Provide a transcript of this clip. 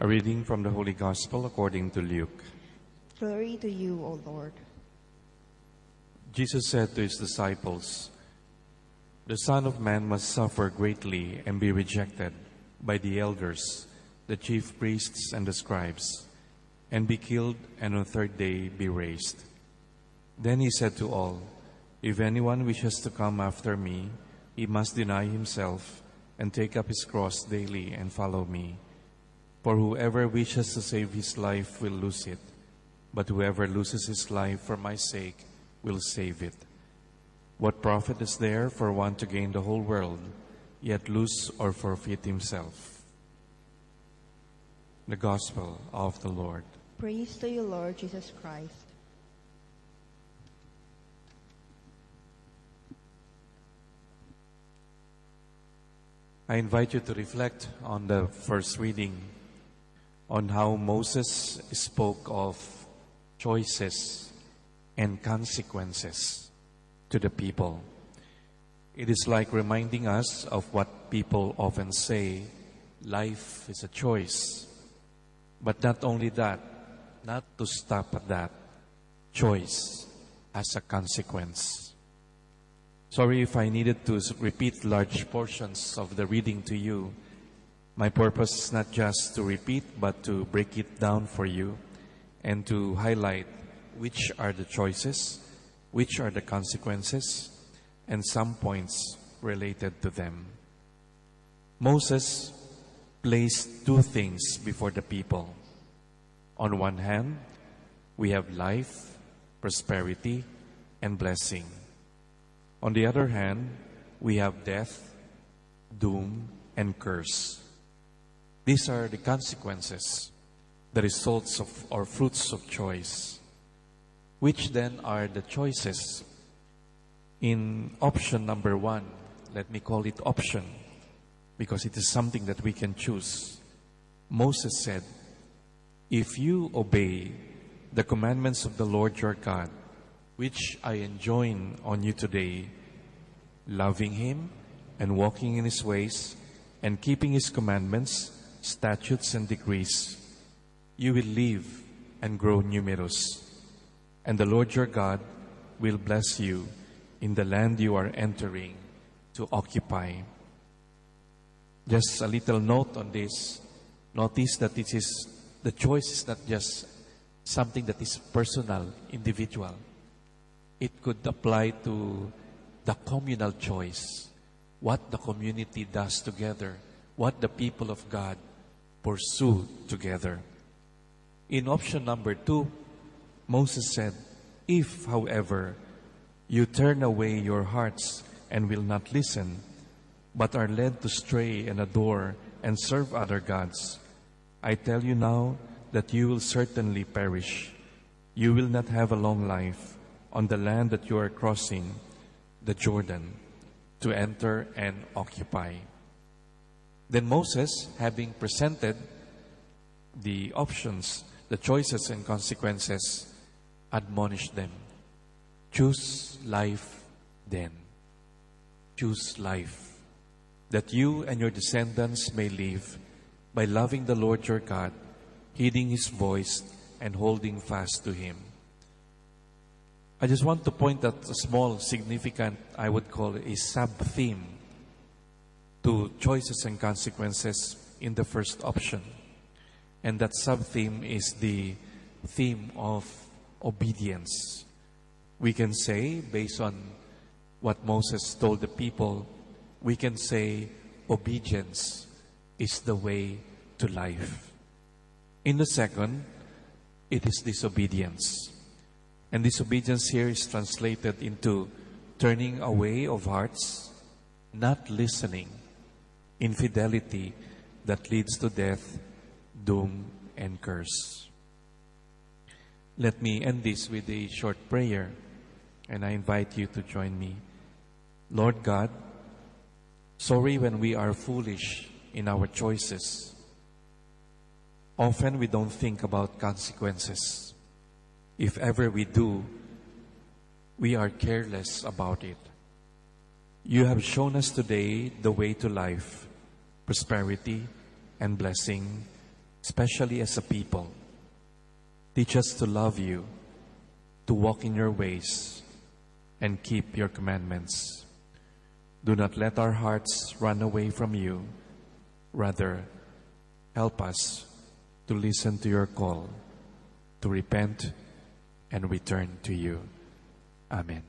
A reading from the Holy Gospel according to Luke. Glory to you, O Lord. Jesus said to his disciples, The Son of Man must suffer greatly and be rejected by the elders, the chief priests, and the scribes, and be killed, and on the third day be raised. Then he said to all, If anyone wishes to come after me, he must deny himself and take up his cross daily and follow me. For whoever wishes to save his life will lose it, but whoever loses his life for my sake will save it. What profit is there for one to gain the whole world, yet lose or forfeit himself? The Gospel of the Lord. Praise to you, Lord Jesus Christ. I invite you to reflect on the first reading on how Moses spoke of choices and consequences to the people. It is like reminding us of what people often say life is a choice. But not only that, not to stop at that, choice as a consequence. Sorry if I needed to repeat large portions of the reading to you. My purpose is not just to repeat, but to break it down for you and to highlight which are the choices, which are the consequences, and some points related to them. Moses placed two things before the people. On one hand, we have life, prosperity, and blessing. On the other hand, we have death, doom, and curse. These are the consequences, the results of or fruits of choice. Which then are the choices? In option number one, let me call it option, because it is something that we can choose. Moses said, If you obey the commandments of the Lord your God, which I enjoin on you today, loving Him and walking in His ways and keeping His commandments, statutes, and decrees, you will live and grow numerous. And the Lord your God will bless you in the land you are entering to occupy. Just a little note on this. Notice that it is the choice is not just something that is personal, individual. It could apply to the communal choice, what the community does together, what the people of God pursue together. In option number two, Moses said, If, however, you turn away your hearts and will not listen, but are led to stray and adore and serve other gods, I tell you now that you will certainly perish. You will not have a long life on the land that you are crossing, the Jordan, to enter and occupy. Then Moses, having presented the options, the choices and consequences, admonished them. Choose life then. Choose life. That you and your descendants may live by loving the Lord your God, heeding his voice, and holding fast to him. I just want to point out a small, significant, I would call it a sub theme to choices and consequences in the first option. And that sub theme is the theme of obedience. We can say, based on what Moses told the people, we can say obedience is the way to life. In the second, it is disobedience. And disobedience here is translated into turning away of hearts, not listening, infidelity that leads to death, doom, and curse. Let me end this with a short prayer, and I invite you to join me. Lord God, sorry when we are foolish in our choices. Often we don't think about consequences. If ever we do, we are careless about it. You have shown us today the way to life, prosperity, and blessing, especially as a people. Teach us to love you, to walk in your ways, and keep your commandments. Do not let our hearts run away from you. Rather, help us to listen to your call, to repent and return to you. Amen.